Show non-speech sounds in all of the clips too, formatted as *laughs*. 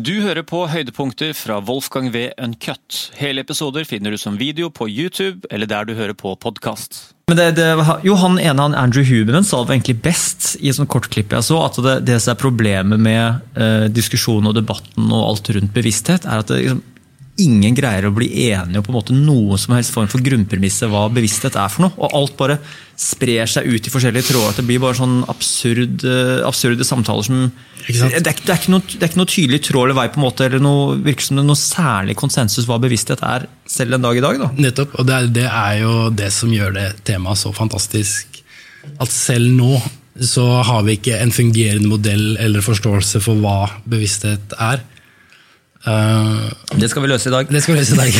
Du hører på høydepunkter fra Wolfgang V. Uncut. Hele episoder finner du som video på YouTube eller der du hører på podkast. Jo, han ene, han Andrew Huberman, sa det egentlig best i et sånt kortklipp jeg så, at det, det som er problemet med eh, diskusjonen og debatten og alt rundt bevissthet, er at det, liksom, ingen greier å bli enige om på en måte noen som helst form for grunnpremisset hva bevissthet er for noe. Og alt bare sprer seg ut i forskjellige tråder. Det blir bare sånn absurd, uh, absurde samtaler som det er, det, er noe, det er, ikke noe, tydelig tråd eller vei, på en måte, eller noe, virker som det er noe særlig konsensus hva bevissthet er, selv en dag i dag. Da. Nettopp, og det er, det er jo det som gjør det temaet så fantastisk. At selv nå så har vi ikke en fungerende modell eller forståelse for hva bevissthet er. Uh, det skal vi løse i dag. Det skal vi løse i dag.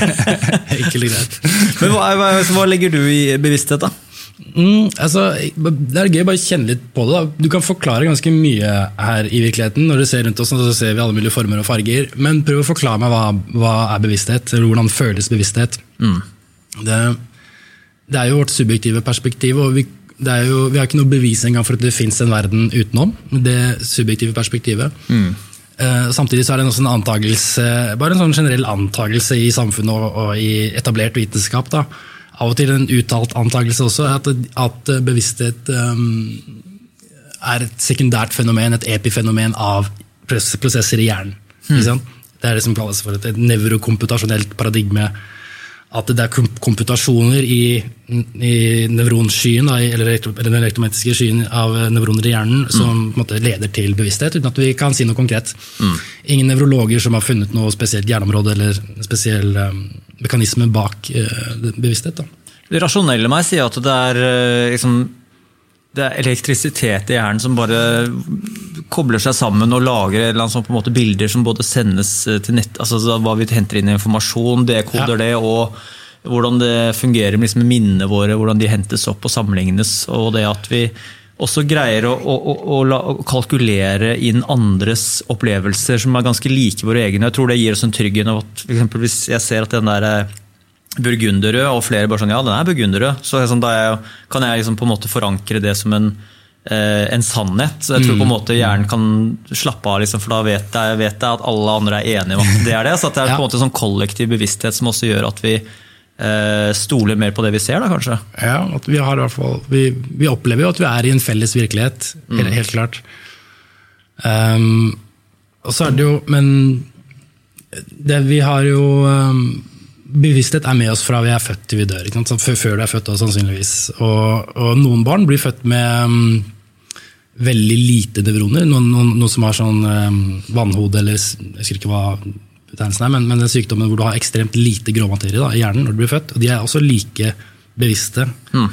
*laughs* Enkelt og greit. Men hva, hva, hva, legger du i bevissthet, da? Mm, altså, det er gøy å bare kjenne litt på det. Da. Du kan forklare ganske mye her i virkeligheten. Når du ser rundt oss, så ser vi alle mulige former og farger. Men prøv å forklare meg hva, hva er bevissthet, eller hvordan føles bevissthet. Mm. Det, det, er jo vårt subjektive perspektiv. og vi, jo, vi har ikke noe bevis engang for at det fins en verden utenom det subjektive perspektivet. Mm. Uh, samtidig så er det også en antakelse, bare en sånn generell antakelse i samfunnet og, i etablert vitenskap. Da. Av og til en uttalt antakelse også, at, at bevissthet um, er et sekundært fenomen, et epifenomen av prosesser i hjernen. Mm. Det er det som kalles for et nevrokomputasjonelt paradigme at det er komputasjoner i, i nevronskyen, eller den elektromagnetiske skyen av nevroner i hjernen, som mm. leder til bevissthet, uten at vi kan si noe konkret. Mm. Ingen nevrologer som har funnet noe spesielt hjerneområde eller spesiell um, mekanisme bak uh, bevissthet. Da. Det rasjonelle meg sier at det er liksom det er elektrisitet i hjernen som bare kobler seg sammen og lager sånn, måte, bilder som både sendes eh, til nett, altså hva vi henter inn informasjon, dekoder det, og hvordan det fungerer liksom, med minnene våre, hvordan de hentes opp og sammenlignes. Og det at vi også greier å, å, å, å kalkulere inn andres opplevelser som er ganske like våre egne. Jeg tror det gir oss en trygghet av at for Hvis jeg ser at den der eh, burgunderrød, og flere bare sånn ja, den er burgunderrød. Så sånn, da jeg, kan jeg liksom på en måte forankre det som en, en sannhet. Jeg tror på en mm. måte hjernen kan slappe av, liksom, for da vet jeg, vet jeg, at alle andre er enige om at det er det. Så det er på en *laughs* måte sånn kollektiv bevissthet som også gjør at vi eh, stoler mer på det vi ser, da kanskje. Ja, at vi, har i hvert fall, vi, vi, opplever jo at vi er i en felles virkelighet, mm. helt, helt, klart. Um, og så er det jo Men det, vi har jo um, bevissthet er med oss fra vi er født til vi dør. Før du er født, også, sannsynligvis. Og, og, noen barn blir født med um, veldig lite nevroner. Noen, noen, noen som har sånn um, vannhode, eller jeg husker ikke hva betegnelsen er, men, men den sykdommen hvor du har ekstremt lite gråmaterie da, i hjernen når du blir født. Og de er også like bevisste. Mm.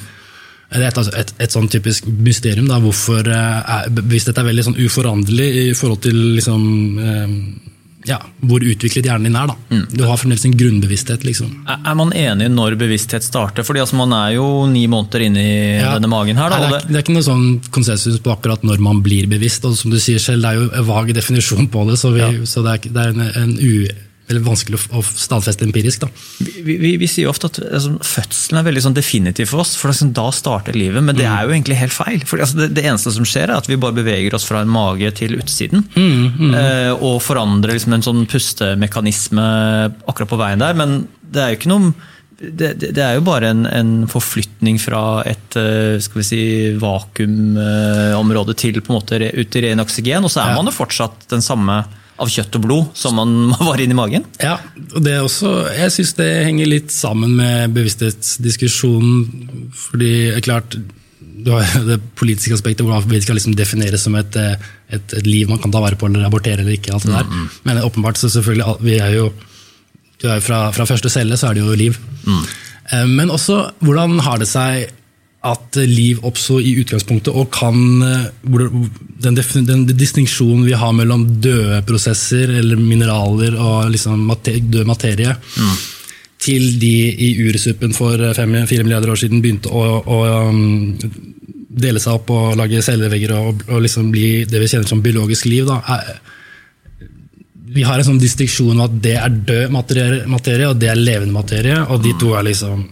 Det er et, altså, et, et, sånn typisk mysterium. Da, hvorfor uh, er, er veldig sånn uforanderlig i forhold til liksom, um, ja, hvor utviklet hjernen din er. da. Mm. Du har fremdeles en grunnbevissthet. liksom. Er man enig når bevissthet starter? Fordi altså, Man er jo ni måneder inni ja. denne magen. her. Da, Nei, det, er, det, er, ikke noe sånn konsensus på akkurat når man blir bevisst. og som du sier selv, Det er jo en vag definisjon på det, så, vi, ja. så det, er, det er en, en u eller vanskelig å stadfeste empirisk. Vi, vi, vi, sier jo ofte at altså, Fødselen er veldig sånn definitiv for oss, for liksom, da starter livet. Men det mm. er jo egentlig helt feil. For, altså, det, det, eneste som skjer, er at vi bare beveger oss fra en mage til utsiden. Mm, mm. Eh, og forandrer liksom, en sånn pustemekanisme akkurat på veien der. Men det er jo ikke noe det, det, er jo bare en, en forflytning fra et eh, skal vi si, vakuumområde til på en måte ut i ren oksygen. Og så er man jo fortsatt den samme av kjøtt og blod som man *laughs* var inni magen? Ja, og det er også, jeg syns det henger litt sammen med bevissthetsdiskusjonen. Fordi det er klart, du har det politiske aspektet, hvordan vi skal liksom definere som et, et, et, liv man kan ta vare på eller abortere eller ikke. alt det der. Mm, mm. Men åpenbart, så selvfølgelig, vi er jo, er fra, fra, første celle så er det jo liv. Mm. Eh, men også hvordan har det seg at liv oppsto i utgangspunktet, og kan eh, den, den, distinksjonen vi har mellom døde prosesser eller mineraler og liksom død materie, mm. til de i ursuppen for fire milliarder år siden begynte å, å um, dele seg opp og lage cellevegger og, og liksom bli det vi kjenner som biologisk liv. Da, vi har en sånn distinksjon om at det er død materie, materie, og det er levende materie, og de to er liksom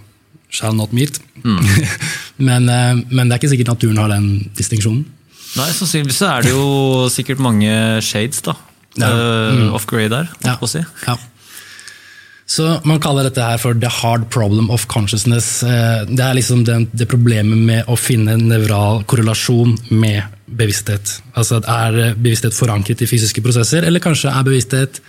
shall not meet. Mm. *laughs* men, eh, men, det er ikke sikkert naturen har den distinksjonen. Nei, Sannsynligvis er det jo sikkert mange shades da, Ja. mm. off grey der. Ja. Si. ja. Så Man kaller dette her for the hard problem of consciousness. Eh, det er liksom det, det problemet med å finne en nevral korrelasjon med bevissthet. Altså Er bevissthet forankret i fysiske prosesser, eller kanskje er bevissthet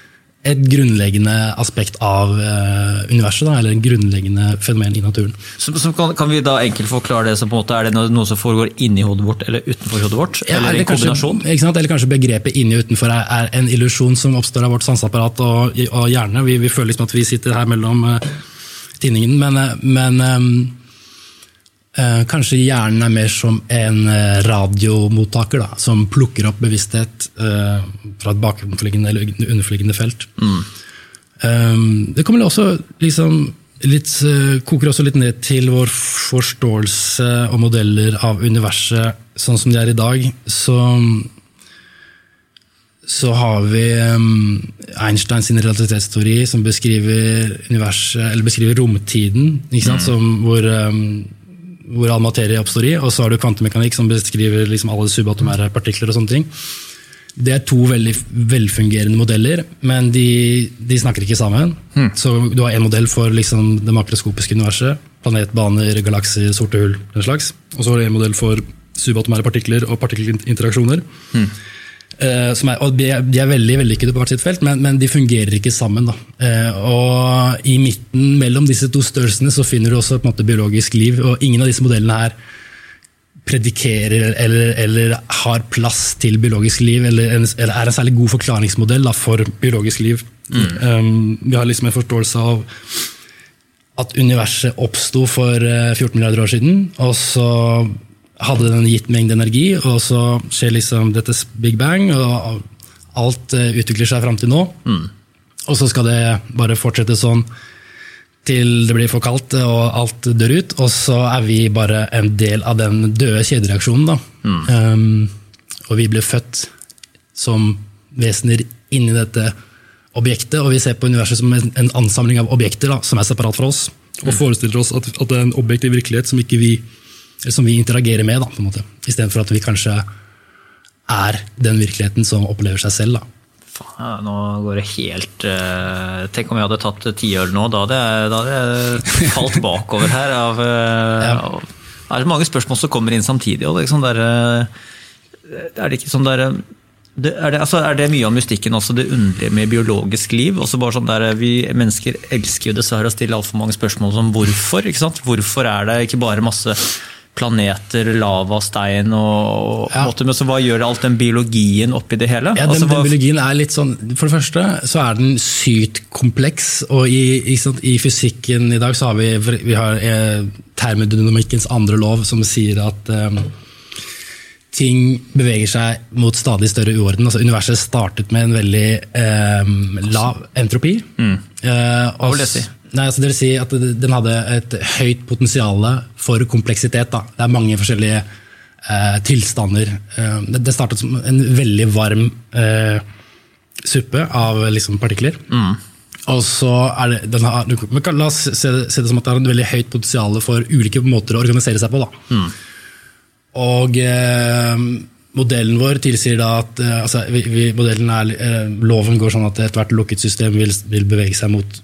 et grunnleggende aspekt av uh, universet, da, eller en grunnleggende fenomen i naturen. Så, så kan, kan, vi da enkelt forklare det som på en måte, Er det noe, som foregår inni hodet vårt eller utenfor hodet vårt? Ja, eller en kombinasjon? Kanskje, eller kanskje begrepet inni og utenfor er, er, en illusjon som oppstår av vårt sanseapparat og, og hjerne. Vi, vi, føler liksom at vi sitter her mellom uh, tinningen, men, uh, men um, kanskje hjernen er mer som en eh, radiomottaker da, som plukker opp bevissthet eh, fra et bakenforliggende eller underforliggende felt. Mm. det kommer også liksom, litt, koker også litt ned til vår forståelse og modeller av universet sånn som det er i dag. Så, så har vi um, Einsteins relativitetsteori som beskriver eller beskriver romtiden. Mm. Som, hvor um, hvor all materie oppstår i, og så har du kvantemekanikk som beskriver liksom alle subatomære partikler. og sånne ting. Det er to veldig velfungerende modeller, men de, de snakker ikke sammen. Hmm. Så Du har én modell for liksom det makroskopiske universet. Planetbaner, galakser, sorte hull. den slags. Og så har du en modell for subatomære partikler og partikkelinteraksjoner. Hmm. Uh, er, og de er, de er veldig vellykkede på hvert sitt felt, men, men, de fungerer ikke sammen. Uh, og I midten mellom disse to størrelsene så finner du også på en måte biologisk liv. og Ingen av disse modellene her predikerer eller, eller har plass til biologisk liv, eller, eller, er en særlig god forklaringsmodell da, for biologisk liv. Mm. Um, vi har liksom en forståelse av at universet oppsto for 14 eh, milliarder år siden. og så hadde den gitt mengde energi, og så skjer liksom dette big bang, og alt eh, utvikler seg fram til nå. Mm. Og så skal det bare fortsette sånn til det blir for kaldt og alt dør ut. Og så er vi bare en del av den døde kjedereaksjonen. Da. Mm. Um, og vi blir født som vesener inni dette objektet, og vi ser på universet som en, en ansamling av objekter da, som er separat fra oss. Og mm. forestiller oss at, at, det er en objektiv virkelighet som ikke vi som vi interagerer med, da, på en måte. istedenfor at vi kanskje er den virkeligheten som opplever seg selv. da. Faen, nå går det helt uh, Tenk om jeg hadde tatt tiøl nå. Da hadde, jeg, da hadde jeg falt bakover her. Av, uh, ja. av, det er mange spørsmål som kommer inn samtidig. Og liksom der, uh, er det ikke sånn der, det, er, det, altså, er, det, mye av mystikken også det underlige med biologisk liv? Også bare sånn der, vi mennesker elsker jo dessverre å stille altfor mange spørsmål som hvorfor. ikke sant? Hvorfor er det ikke bare masse planeter, lava, stein og, ja. måte, men så Hva gjør alt den biologien oppi det hele? Ja, den, altså, den, biologien er litt sånn, For det første så er den sykt kompleks. og I, i, i fysikken i dag så har vi, vi har, eh, termodynamikkens andre lov, som sier at eh, ting beveger seg mot stadig større uorden. Altså, universet startet med en veldig eh, lav entropi. Mm. Eh, si? Nei, altså det vil si at Den hadde et høyt potensial for kompleksitet. Da. Det er mange forskjellige eh, tilstander. Eh, det startet som en veldig varm eh, suppe av liksom, partikler. Mm. Og så er det, har, La oss se, se, det som at det har en veldig høyt potensial for ulike måter å organisere seg på. Mm. Og eh, modellen vår tilsier da at eh, altså, vi, vi, er, eh, loven går sånn at ethvert lukket system vil, vil bevege seg mot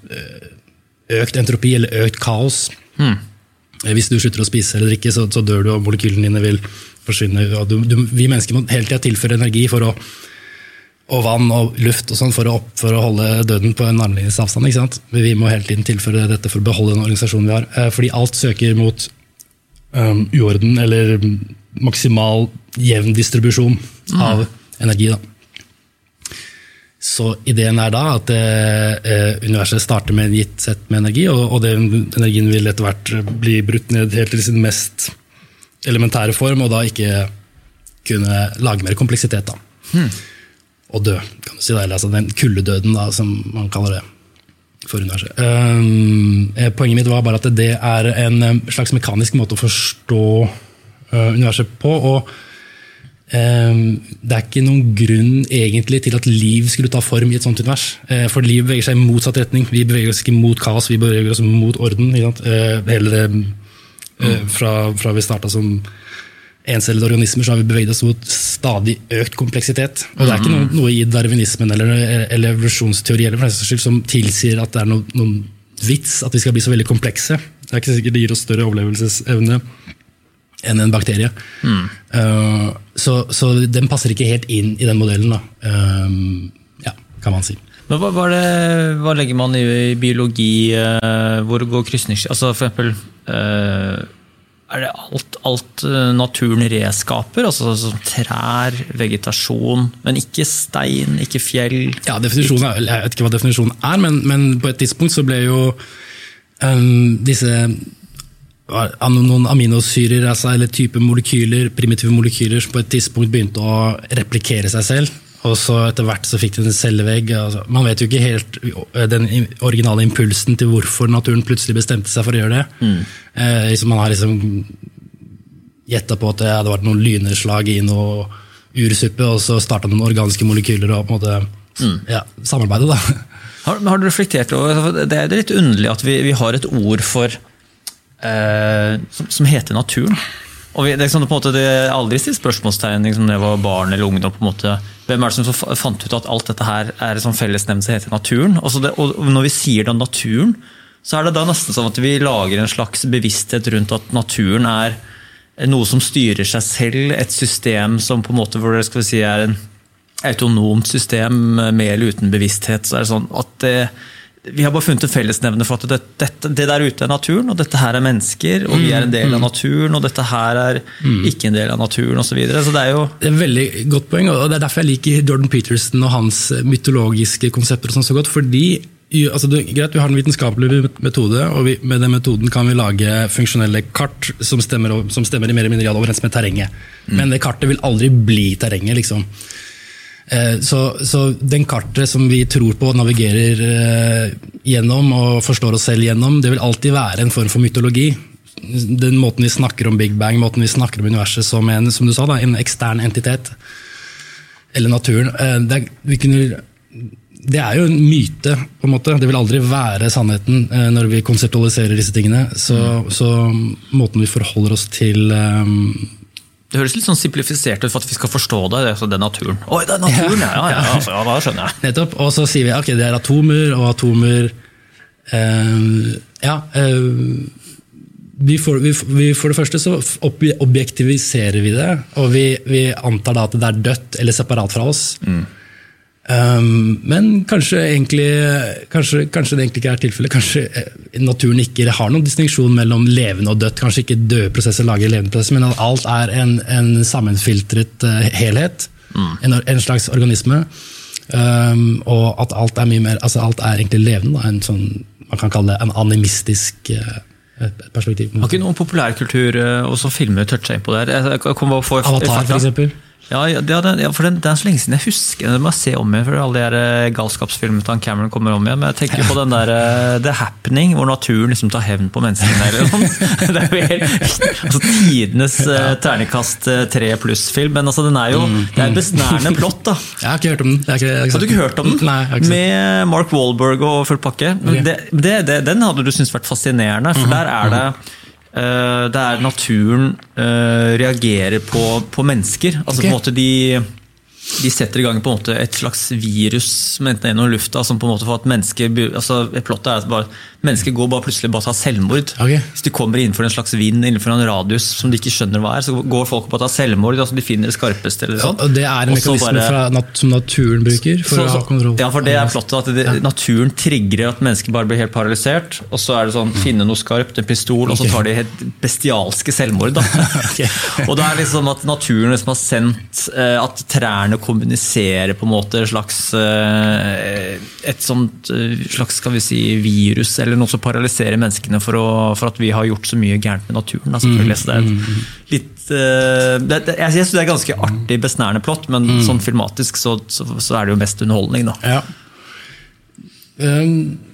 økt entropi eller økt kaos. Mm. Hvis du slutter å spise eller drikke, så, så dør du, og molekylene dine vil forsvinne. Du, du, vi mennesker må hele tida tilføre energi for å, og vann og luft og sånn for, for, å holde døden på en armlengdes avstand. ikke sant? Vi må hele tiden tilføre dette for å beholde den organisasjonen vi har. Eh, fordi alt søker mot um, uorden eller maksimal jevn distribusjon mm. av energi. da. Så ideen er da at eh, universet starter med en gitt sett med energi, og, og den energien vil etter hvert bli brutt ned helt til sin mest elementære form, og da ikke kunne lage mer kompleksitet. da. Hmm. Og dø, kan du si. det, eller altså Den kuldedøden, da, som man kaller det for universet. Um, poenget mitt var bare at det er en slags mekanisk måte å forstå uh, universet på. og det er ikke noen grunn egentlig til at liv skulle ta form i et sånt univers. Eh, for liv beveger seg i motsatt retning. Vi beveger oss ikke mot kaos, vi beveger oss mot orden. Eh, hele eh, fra, fra vi starta som encellede organismer, så har vi beveget oss mot stadig økt kompleksitet. Og det er ikke noe, noe i darwinismen eller, eller evolusjonsteori eller skyld som tilsier at det er noen, noen vits at vi skal bli så veldig komplekse. Det er ikke sikkert det gir oss større overlevelsesevne enn en bakterie. Uh, så, så den passer ikke helt inn i den modellen, da. Uh, ja, kan man si. Men hva, hva, det, hva legger man i, i biologi? Uh, hvor går krysnings... Altså for eksempel uh, Er det alt, alt naturen redskaper? Altså altså, trær, vegetasjon, men ikke stein, ikke fjell? Ja, definisjonen er, Jeg vet ikke hva definisjonen er, men, men på et tidspunkt så ble jo um, disse noen aminosyrer, altså, eller type molekyler, primitive molekyler, som på et tidspunkt begynte å replikere seg selv. Og så etter hvert så fikk de en cellevegg. Altså, man vet jo ikke helt den originale impulsen til hvorfor naturen plutselig bestemte seg for å gjøre det. Eh, liksom man har liksom gjetta på at det hadde vært noen lynnedslag i noe ursuppe, og så starta noen organiske molekyler og på en måte ja, samarbeidet, da. Har, har du reflektert over Det er litt underlig at vi, vi har et ord for eh, som, som heter naturen. Og vi, det er sånn, på en måte, det er aldri stilt spørsmålstegn liksom, når jeg var barn eller ungdom. på en måte, Hvem er det som fant ut at alt dette her er en sånn fellesnevne som heter naturen? Det, og når vi sier da naturen, så er det da nesten sånn at vi lager en slags bevissthet rundt at naturen er noe som styrer seg selv, et system som på en måte hvor det skal vi si er en autonomt system med eller uten bevissthet. så er det sånn at det, Vi har bare funnet en fellesnevner for at det, det, det der ute er naturen, og dette her er mennesker, og vi er en del av naturen, og dette her er ikke en del av naturen, osv. Så, videre. så det er jo Det er et veldig godt poeng, og det er derfor jeg liker Jordan Peterson og hans mytologiske konsepter og sånn så godt. fordi altså det, greit, Vi har en vitenskapelig metode, og vi, med den metoden kan vi lage funksjonelle kart som stemmer, som stemmer i mer eller mindre grad overens med terrenget. Men det kartet vil aldri bli terrenget. liksom. Eh, Så, så den kartet som vi tror på og navigerer eh, gjennom og forstår oss selv gjennom, det vil alltid være en form for mytologi. Den måten vi snakker om Big Bang, måten vi snakker om universet som en, som du sa, da, en ekstern entitet, eller naturen eh, det, er, vi kunne, det er jo en myte, på en måte. Det vil aldri være sannheten når vi konseptualiserer disse tingene. Så, så måten vi forholder oss til Det høres litt sånn simplifisert ut for at vi skal forstå det. det er, altså, naturen. Oi, det er naturen, *laughs* ja! ja, ja, altså, ja da skjønner jeg. Nettopp. Og så sier vi ok, det er atomer, og atomer eh, Ja. Eh, vi for, vi, vi, for det første så objektiviserer vi det, og vi, vi antar da at det er dødt eller separat fra oss. Um, men kanskje, egentlig, kanskje, kanskje det egentlig ikke er tilfellet. Kanskje eh, naturen ikke har noen distinksjon mellom levende og dødt. Kanskje ikke døde prosesser lager levende prosesser, men at alt er en, en sammenfiltret helhet. helhet. En, en slags organisme. Um, og at alt er mye mer Altså alt er egentlig levende. Da, en sånn, man kan kalle det en animistisk eh, perspektiv. Har ikke noen populærkultur eh, og så filmer toucha inn på på- Avatar, for eksempel. Ja, ja, er- ja, for den, det er så lenge siden jeg husker det. må jeg se om igjen, for alle de eh, galskapsfilmene til han Cameron kommer om igjen. Men jeg tenker på den der uh, The Happening, hvor naturen liksom tar hevn på menneskene. Eller noe. *laughs* Det er jo helt, altså, tidenes uh, ternekast tre tre pluss-film. Men altså, den er jo det er besnærende plott, da. Jeg har ikke hørt om den. Jeg har ikke, jeg har Har du ikke hørt om den? Nei, jeg har ikke. Med Mark Wahlberg og full pakke. Okay. Det, det, det, den hadde du syntes vært fascinerende, Mhm, for der er det eh, det er naturen eh, reagerer på, på mennesker. Altså okay. på en måte de de setter i gang på en måte et slags virus som enten gjennom lufta, som på en måte får at mennesker bu- altså Plottet er at bare, mennesker går bare plutselig bare tar selvmord. Okay. Hvis de kommer innenfor en slags vind innenfor en radius som de ikke skjønner hva er, så går folk og å tar selvmord. altså De finner det skarpeste. eller sånn. Og det er en mekanisme bare- nat, som naturen bruker for så, å ha kontroll. Ja, for det er plottet at det, naturen trigger at mennesker bare blir helt paralysert. Og så er det sånn, finne noe skarpt, en pistol, og så tar de helt bestialske selvmord. Da. *laughs* *laughs* og da er det liksom at naturen liksom har sendt eh, at trærne kommuniserer på en måte et slags eh, et sånt eh, slags skal vi si, virus eller noe som paralyserer menneskene for, å, for at vi har gjort så mye gærent med naturen. Da, selvfølgelig. Så det er et litt eh, det, det, Jeg synes det er ganske artig, besnærende plott, men sånn filmatisk så, så, så er det jo mest underholdning. da. Ja. Um,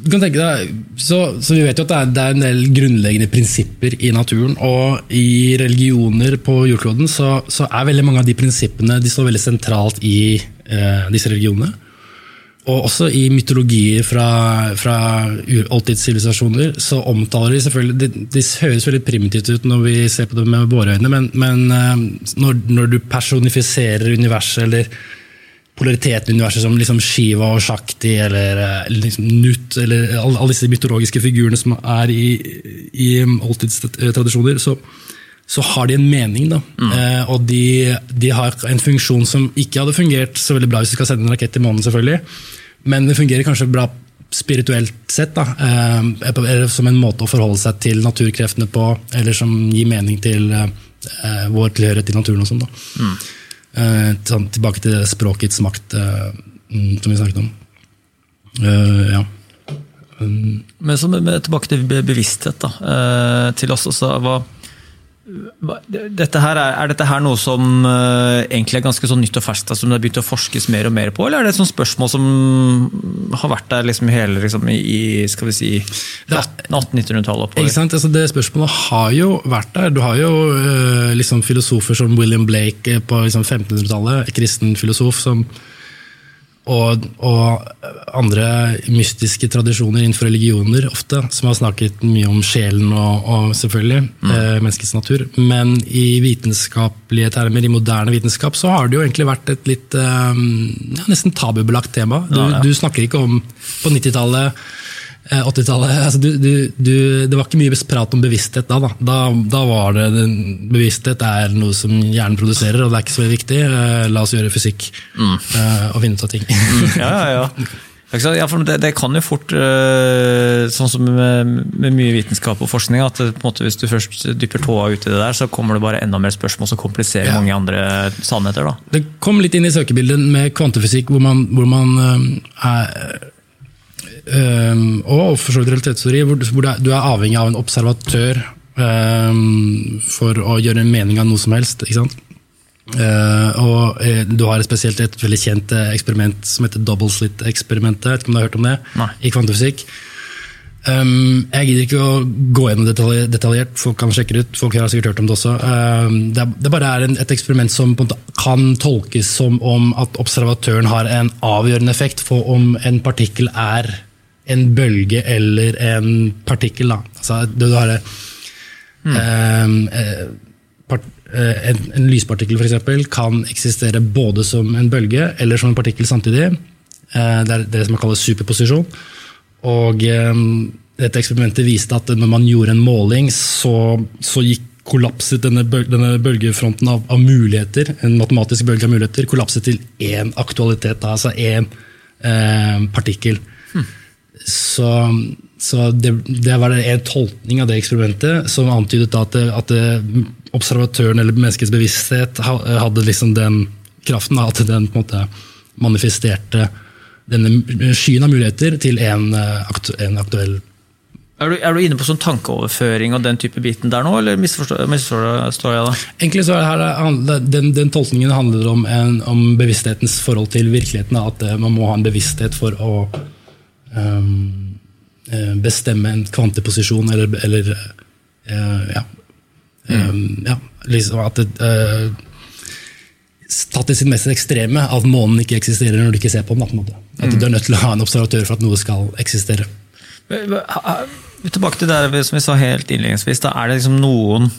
du kan tenke deg, så, så Vi vet jo at det er, det er en del grunnleggende prinsipper i naturen. Og i religioner på jordkloden så, så er veldig mange av de prinsippene de står veldig sentralt i eh, disse religionene. og også i mytologier fra, fra oldtidssivilisasjoner så omtaler de selvfølgelig de, de, høres veldig primitivt ut når vi ser på det med våre øyne, men, men eh, når, når du personifiserer universet eller polariteten i universet som liksom Shiva og Shakti eller eh, liksom Nut eller alle, disse mytologiske figurene som er i, i oldtidstradisjoner, så, så har de en mening. da. Eh, og de, de har en funksjon som ikke hadde fungert så veldig bra hvis du skal sende en rakett til månen, selvfølgelig. men det fungerer kanskje bra spirituelt sett, da, eh, eller som en måte å forholde seg til naturkreftene på, eller som gir mening til eh, vår tilhørighet til naturen. og sånn da. Eh, sånn, tilbake til språkets makt, eh, mm, som vi snakket om. Eh, ja. Men så tilbake til bevissthet, da. eh, til oss. Altså, hva, hva, dette her, er, er dette her noe som eh, egentlig er ganske sånn nytt og ferskt, som det har begynt å forskes mer og mer på, eller er det et sånt spørsmål som har vært der liksom hele liksom, i skal vi si, er- 1800-1900-tallet Ikke sant? Altså, det spørsmålet har jo vært der. Du har jo eh, liksom filosofer som William Blake eh, på liksom 1500-tallet, kristen filosof, som, og, og andre mystiske tradisjoner innenfor religioner ofte, som har snakket mye om sjelen og, og selvfølgelig eh, menneskets natur. Men i vitenskapelige termer, i moderne vitenskap, så har det jo egentlig vært et litt eh, nesten tabubelagt tema. Du, Ja, ja. du snakker ikke om på 90-tallet Eh, 80-tallet, altså du, du, du, Det var ikke mye prat om bevissthet da. Da, da, da var det den, Bevissthet er noe som hjernen produserer, og det er ikke så veldig viktig. Eh, La oss gjøre fysikk eh, og finne ut av ting. *laughs* Ja, ja, ja. Ja for det, det kan jo fort, eh, sånn som med, med mye vitenskap og forskning, at på en måte, hvis du først dypper tåa ut i det der, så kommer det bare enda mer spørsmål som kompliserer Ja. mange andre sannheter. da. Det kom litt inn i søkebildet med kvantefysikk, hvor man, hvor man eh, er eh, Og for så vidt realitetsteori, hvor, hvor det du er avhengig av en observatør um, for å gjøre en mening av noe som helst. ikke sant? Uh, og uh, Du har spesielt et veldig kjent uh, eksperiment som heter double slit-eksperimentet. Vet ikke om du har hørt om det? Nei. I kvantefysikk. Um, jeg gidder ikke å gå gjennom detalj, detaljert, folk kan sjekke det ut. folk har sikkert hørt om Det også. Um, det, er, det bare er en, et eksperiment som kan tolkes som om at observatøren har en avgjørende effekt på om en partikkel er en bølge eller en partikkel. Da. Altså, du har um, eh, part, eh, en, en lyspartikkel eksempel, kan eksistere både som en bølge eller som en partikkel samtidig. Eh, det er det som kalles superposisjon. Og eh, dette eksperimentet viste at når man gjorde en måling, så, så gikk kollapset denne, bøl denne bølgefronten av, av muligheter, en matematisk bølge av muligheter, kollapset til én aktualitet, altså én eh, partikkel. Så, så det, det var en tolkning av det eksperimentet som antydet at, at observatøren eller menneskets bevissthet hadde liksom den kraften, at den på en måte manifesterte denne skyen av muligheter til en, eh, aktu en aktuell Er du, er du inne på sånn tankeoverføring og den type biten der nå, eller misforstår, misforstår jeg da? Egentlig så er det her, den, den tolkningen handler om, en, om bevissthetens forhold til virkeligheten. At eh, man må ha en bevissthet for å eh, bestemme en kvanteposisjon, eller, eller eh, ja. Ehm, ja, liksom at det, eh, Tatt i sitt mest ekstreme, at månen ikke eksisterer når du ikke ser på den. på. At du er nødt til å ha en observatør for at noe skal eksistere. Tilbake til det som vi sa helt innledningsvis. Da er det liksom noen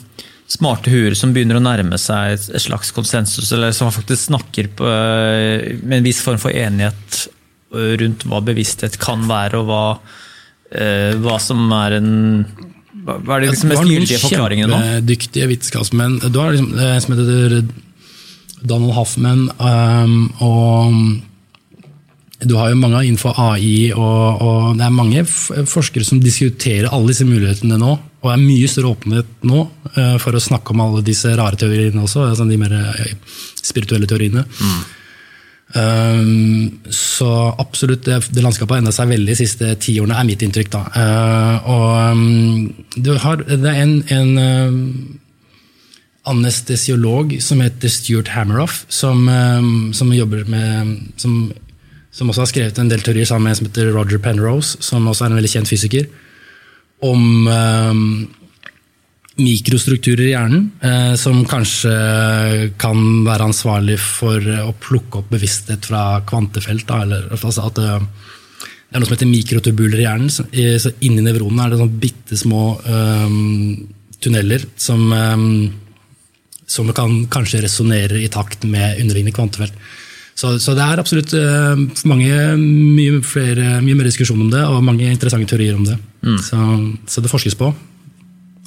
smarte huer som begynner å nærme seg et slags konsensus, eller som faktisk snakker på, med en viss form for enighet rundt hva bevissthet kan være, og hva, øh, hva som er en Hva er de liksom mest gyldige forklaringene nå? kjempedyktige vitenskapsmenn. Du har liksom, eh, som heter Donald Hoffman, um, og du har jo mange innenfor AI, og, og det er mange forskere som diskuterer alle disse mulighetene nå. Og det er mye større åpenhet nå uh, for å snakke om alle disse rare teoriene også, altså de mer eh, spirituelle teoriene. Um, så absolutt, det, det landskapet har endra seg veldig de siste ti årene, er mitt inntrykk. da. Uh, og um, har, det er en, en uh, anestesiolog som heter Stuart Hammeroff, som, um, som jobber med som, som også har skrevet en del teorier sammen med en som heter Roger Penrose, som også er en veldig kjent fysiker, om mikrostrukturer i hjernen eh, som kanskje kan være ansvarlig for å plukke opp bevissthet fra kvantefelt. Da, eller, altså at det, det er noe som heter mikrotubuler i hjernen. Så, så inni nevronene er det sånn bitte små eh, tunneler som, eh, som kan kanskje resonnere i takt med underliggende kvantefelt. Så, så det er absolutt øh, mange, mye, flere, mye mer diskusjon om det, og mange interessante teorier om det. Så, så det forskes på.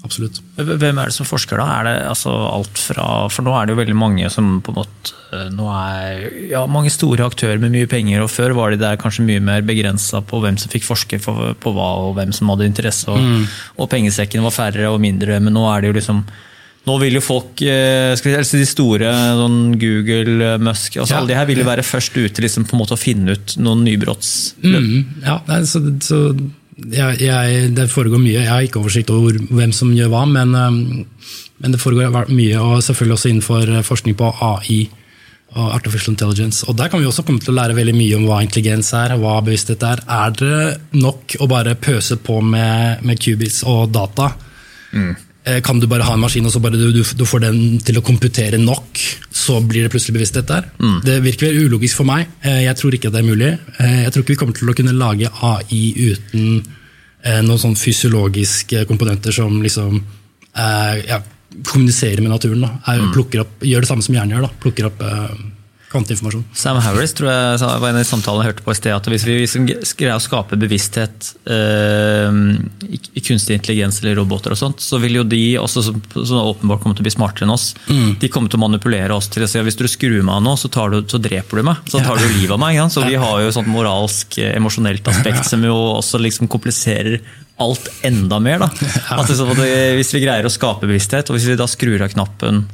Absolutt. Hvem er det som forsker, da? Er det altså alt fra For nå er det jo veldig mange som på en måte eh, Nå er ja, mange store aktører med mye penger, og før var de der kanskje mye mer begrensa på hvem som fikk forske for, på hva, og hvem som hadde interesse, og, og pengesekkene var færre og mindre, men nå er det jo liksom nå vil jo folk, eh, skal vi si, de store, sånn Google, eh, Musk altså Ja. Alle de her vil jo være først ute liksom, på en måte å finne ut noen nybrotts... Mm, ja, så, så jeg, jeg, det foregår mye. Jeg har ikke oversikt over hvem som gjør hva, men, men det foregår mye, og selvfølgelig også innenfor eh, forskning på AI og artificial intelligence. Og Der kan vi også komme til å lære veldig mye om hva intelligens er, hva bevissthet er. Er det nok å bare pøse på med, med qubits og data? Eh, Kan du bare ha en maskin og så bare du, du, du får den til å komputere nok, så blir det plutselig bevissthet der? Det virker ulogisk for meg. Eh, Jeg tror ikke det er mulig. Eh, Jeg tror ikke vi kommer til å kunne lage AI uten eh, noen sånn fysiologiske komponenter som liksom eh, ja, kommuniserer med naturen. Da. Jeg plukker opp, gjør det samme som hjernen gjør. Da. Plukker opp eh, kvanteinformasjon. Sam Harris tror jeg var en av de samtalene jeg hørte på i sted, at hvis vi liksom greier å skape bevissthet eh, i, kunstig intelligens eller roboter, og sånt, så vil jo de også som, som åpenbart kommer til å bli smartere enn oss, de kommer til å manipulere oss til å si at hvis du skrur meg av nå, så, tar du, så dreper du meg. Så tar du livet av meg. Ja? Så vi *laughs* har jo et sånt moralsk, eh, emosjonelt aspekt som jo også liksom kompliserer alt enda mer. Da. At at det, hvis vi greier å skape bevissthet, og hvis vi da skrur av knappen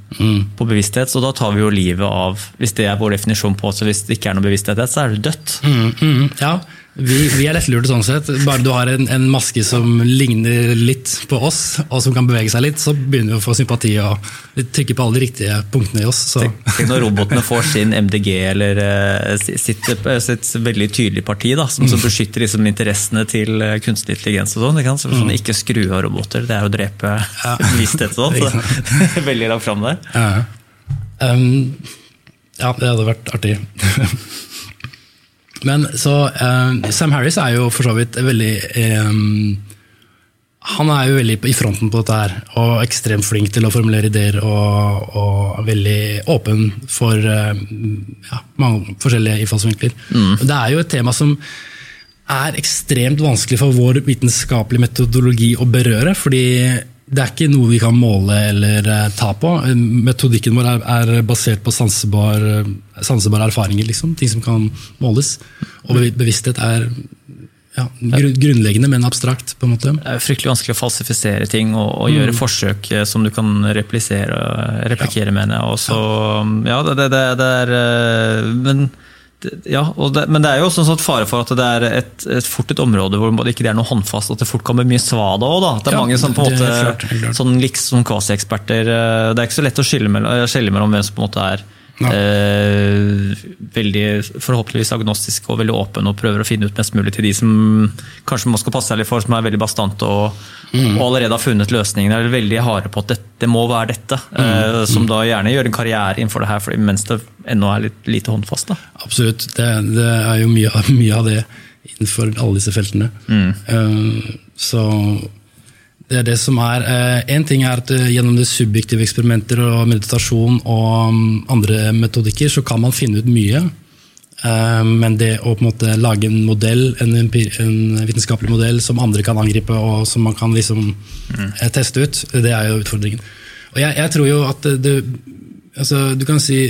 på bevissthet, så da tar vi jo livet av Hvis det er vår definisjon på så hvis det ikke er noe bevissthet, så er du dødt. Mm, mm, ja, vi, vi er lettlurte sånn sett. Bare du har en, en maske som ligner litt på oss, og som kan bevege seg litt, så begynner vi å få sympati og trykke på alle de riktige punktene i oss. Så. Tenk når robotene får sin MDG eller eh, sitt, eh, sitt veldig tydelige parti, da, som, som beskytter liksom interessene til eh, kunstig intelligens og sånn. Så sånn, Ikke skru av roboter, det er å drepe bevissthet *laughs* og sånn. Så, *laughs* veldig langt fram der. Ja. Um, ja, det hadde vært artig. *laughs* Men så um, Sam Harris er jo for så vidt veldig um, Han er jo veldig i fronten på dette her, og ekstremt flink til å formulere ideer. Og, og veldig åpen for um, ja, mange forskjellige innfallsvinkler. Det er jo et tema som er ekstremt vanskelig for vår vitenskapelige metodologi å berøre. fordi det er ikke noe vi kan måle eller eh, ta på. Metodikken vår er, er basert på sansebar, sansebare erfaringer. Liksom, ting som kan måles. Og bevissthet er ja, grunnleggende, men abstrakt. på en måte. Det er fryktelig vanskelig å falsifisere ting og, og gjøre forsøk eh, som du kan replikere, mener jeg. Og så, ja, det, det, det, er eh, Men ja, det, men det er jo også en sånn fare for at det er et, et fort et område hvor det ikke er noe håndfast, at det fort kan bli mye svada òg. Det er Ja, mange som på en måte, sånn liksom kvasieksperter eh, Det er ikke så lett å skille mellom, skille mellom hvem som på en måte er Ja. eh, veldig forhåpentligvis agnostisk og veldig åpen og prøver å finne ut mest mulig til de som kanskje man skal passe seg litt for, som er veldig bastante og, Mm. og allerede har funnet løsningen. Er veldig harde på at dette må være dette. Mm. eh, som da gjerne gjør en karriere innenfor det her, fordi mens det ennå er litt lite håndfast. Da. Absolutt. Det, det er jo mye, *laughs* mye av det innenfor alle disse feltene. Eh, så det er det som er Én ting er at eh, gjennom det subjektive eksperimenter og meditasjon og mm, andre metodikker, så kan man finne ut mye. Eh, Men det å på en måte lage en modell, en, en vitenskapelig modell som andre kan angripe og som man kan liksom mm. teste ut, det er jo utfordringen. Og jeg, jeg tror jo at det altså, Du kan si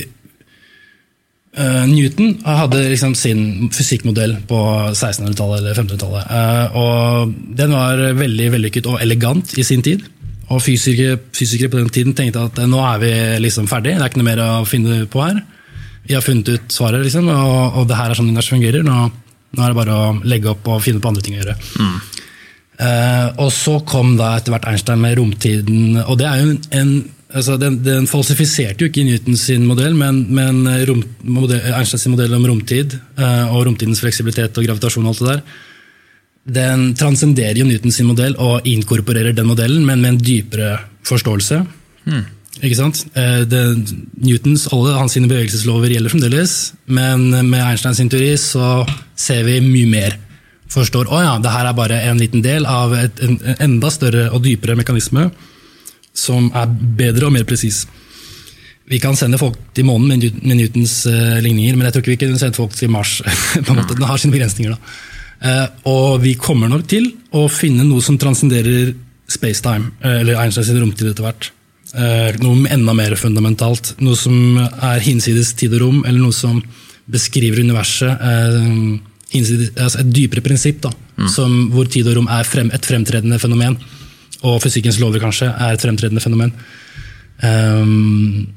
Eh, Newton hadde liksom sin fysikkmodell på 1600-tallet eller 1500-tallet. Uh, og Den var veldig vellykket og elegant i sin tid. Og fysikere, fysikere på den tiden tenkte at uh, nå er vi liksom ferdig, det er ikke noe mer å finne på her. Vi har funnet ut svaret, liksom, og, og det her er sånn universet fungerer. Nå, nå er det bare å legge opp og finne på andre ting å gjøre. Eh, og så kom da etter hvert Einstein med romtiden, og det er jo en, en altså den, den falsifiserte jo ikke Newton sin modell, men, men rom, modell, Einsteins modell om romtid eh, og romtidens fleksibilitet og gravitasjon og alt det der, den transcenderer jo Newton sin modell og inkorporerer den modellen, men med en dypere forståelse. Ikke sant? Eh, Det, Newtons alle hans sine bevegelseslover gjelder fremdeles, men med Einsteins sin teori så ser vi mye mer. Forstår å ja, det her er bare en liten del av et, en, en enda større og dypere mekanisme som er bedre og mer presis. Vi kan sende folk til månen med, med Newtons uh, ligninger, men jeg tror ikke vi kunne sendt folk til Mars. *laughs* på en måte. Den har sine begrensninger. Eh, og vi kommer nok til å finne noe som transcenderer spacetime, uh, eller Einsteins romtid etter hvert. Noe enda mer fundamentalt. Noe som er hinsides tid og rom, eller noe som beskriver universet. Hinsides, altså et dypere prinsipp, da, som, hvor tid og rom er frem, et fremtredende fenomen. Og fysikkens lover kanskje er et fremtredende fenomen. Um,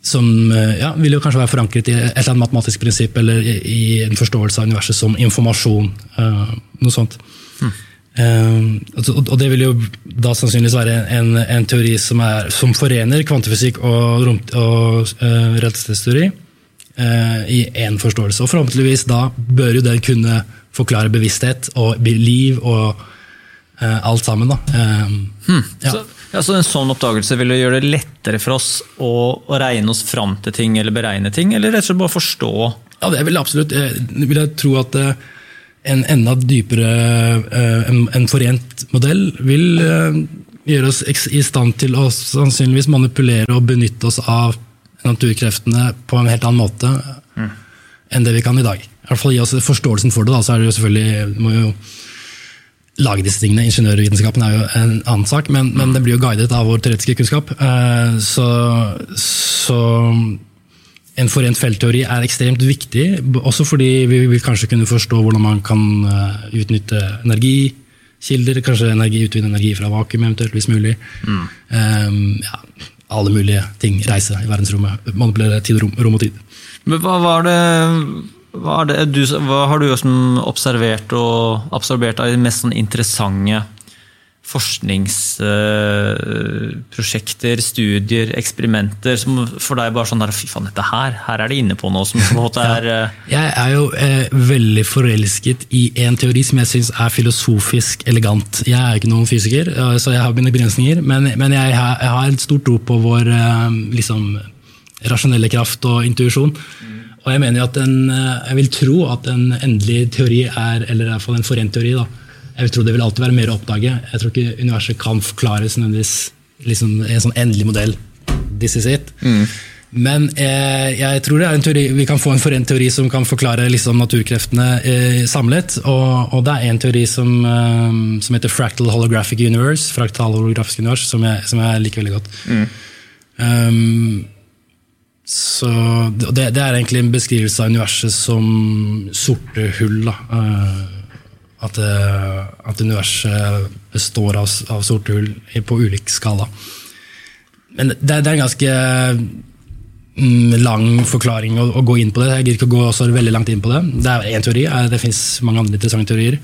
som eh, ja, vil jo kanskje være forankret i et eller annet matematisk prinsipp eller i, i en forståelse av universet som informasjon. Uh, noe sånt. Ehm, og, og det vil jo da sannsynligvis være en, en teori som, er, som forener kvantefysikk og, rom, og uh, realitetsteori uh, i én forståelse. Og forhåpentligvis da bør jo den kunne forklare bevissthet og liv og alt sammen. da. Hmm. ja. Så, ja, så en sånn oppdagelse vil gjøre det lettere for oss å, å regne oss fram til ting eller beregne ting, eller rett og slett bare forstå Ja, det vil jeg absolutt. Jeg vil jeg tro at eh, en enda dypere, eh, en, en forent modell vil eh, gjøre oss i stand til å sannsynligvis manipulere og benytte oss av naturkreftene på en helt annen måte enn det vi kan i dag. I hvert fall gi oss forståelsen for det. Da, så er det jo selvfølgelig, må jo lage disse tingene. Ingeniørvitenskapen er jo en annen sak, men, men den blir jo guidet av vår teoretiske kunnskap. Eh, Så, så en forent feltteori er ekstremt viktig, også fordi vi vil kanskje kunne forstå hvordan man kan eh, utnytte energikilder, kanskje energi, utvinne energi fra vakuum eventuelt, hvis mulig. Eh, ja, alle mulige ting. Reise i verdensrommet, manipulere tid, rom, rom og tid. Men hva var det hva, du, hva har du observert og absorbert av de mest sånn interessante forskningsprosjekter, studier, eksperimenter som for deg bare sånn der, Fy faen, dette her, her er det inne på noe som på en måte *laughs* er eh, Jeg er jo eh, veldig forelsket i en teori som jeg syns er filosofisk elegant. Jeg er ikke noen fysiker, eh, så jeg har mine begrensninger, men, men jeg, har, jeg har en stor tro på vår eh, liksom, rasjonelle kraft og intuisjon. Og jeg mener at en, eh, jeg vil tro at en endelig teori er, eller i hvert fall en forent teori, da, jeg vil tro det vil alltid være mer å oppdage. Jeg tror ikke universet kan forklares nødvendigvis liksom, en sånn endelig modell. This is it. Men eh, jeg tror det er en teori, vi kan få en forent teori som kan forklare liksom, naturkreftene eh, samlet. Og, og det er en teori som, eh, som heter Fractal Holographic Universe, fraktal holografisk univers, som jeg, som jeg liker veldig godt. Um, så det, det er egentlig en beskrivelse av universet som sorte hull. Da. Eh, at, eh, at universet består av, av sorte hull på ulik skala. Men det, det er en ganske mm, lang forklaring å, å gå inn på det. Jeg gidder ikke å gå så veldig langt inn på det. Det er én teori, eh, det fins mange andre interessante teorier.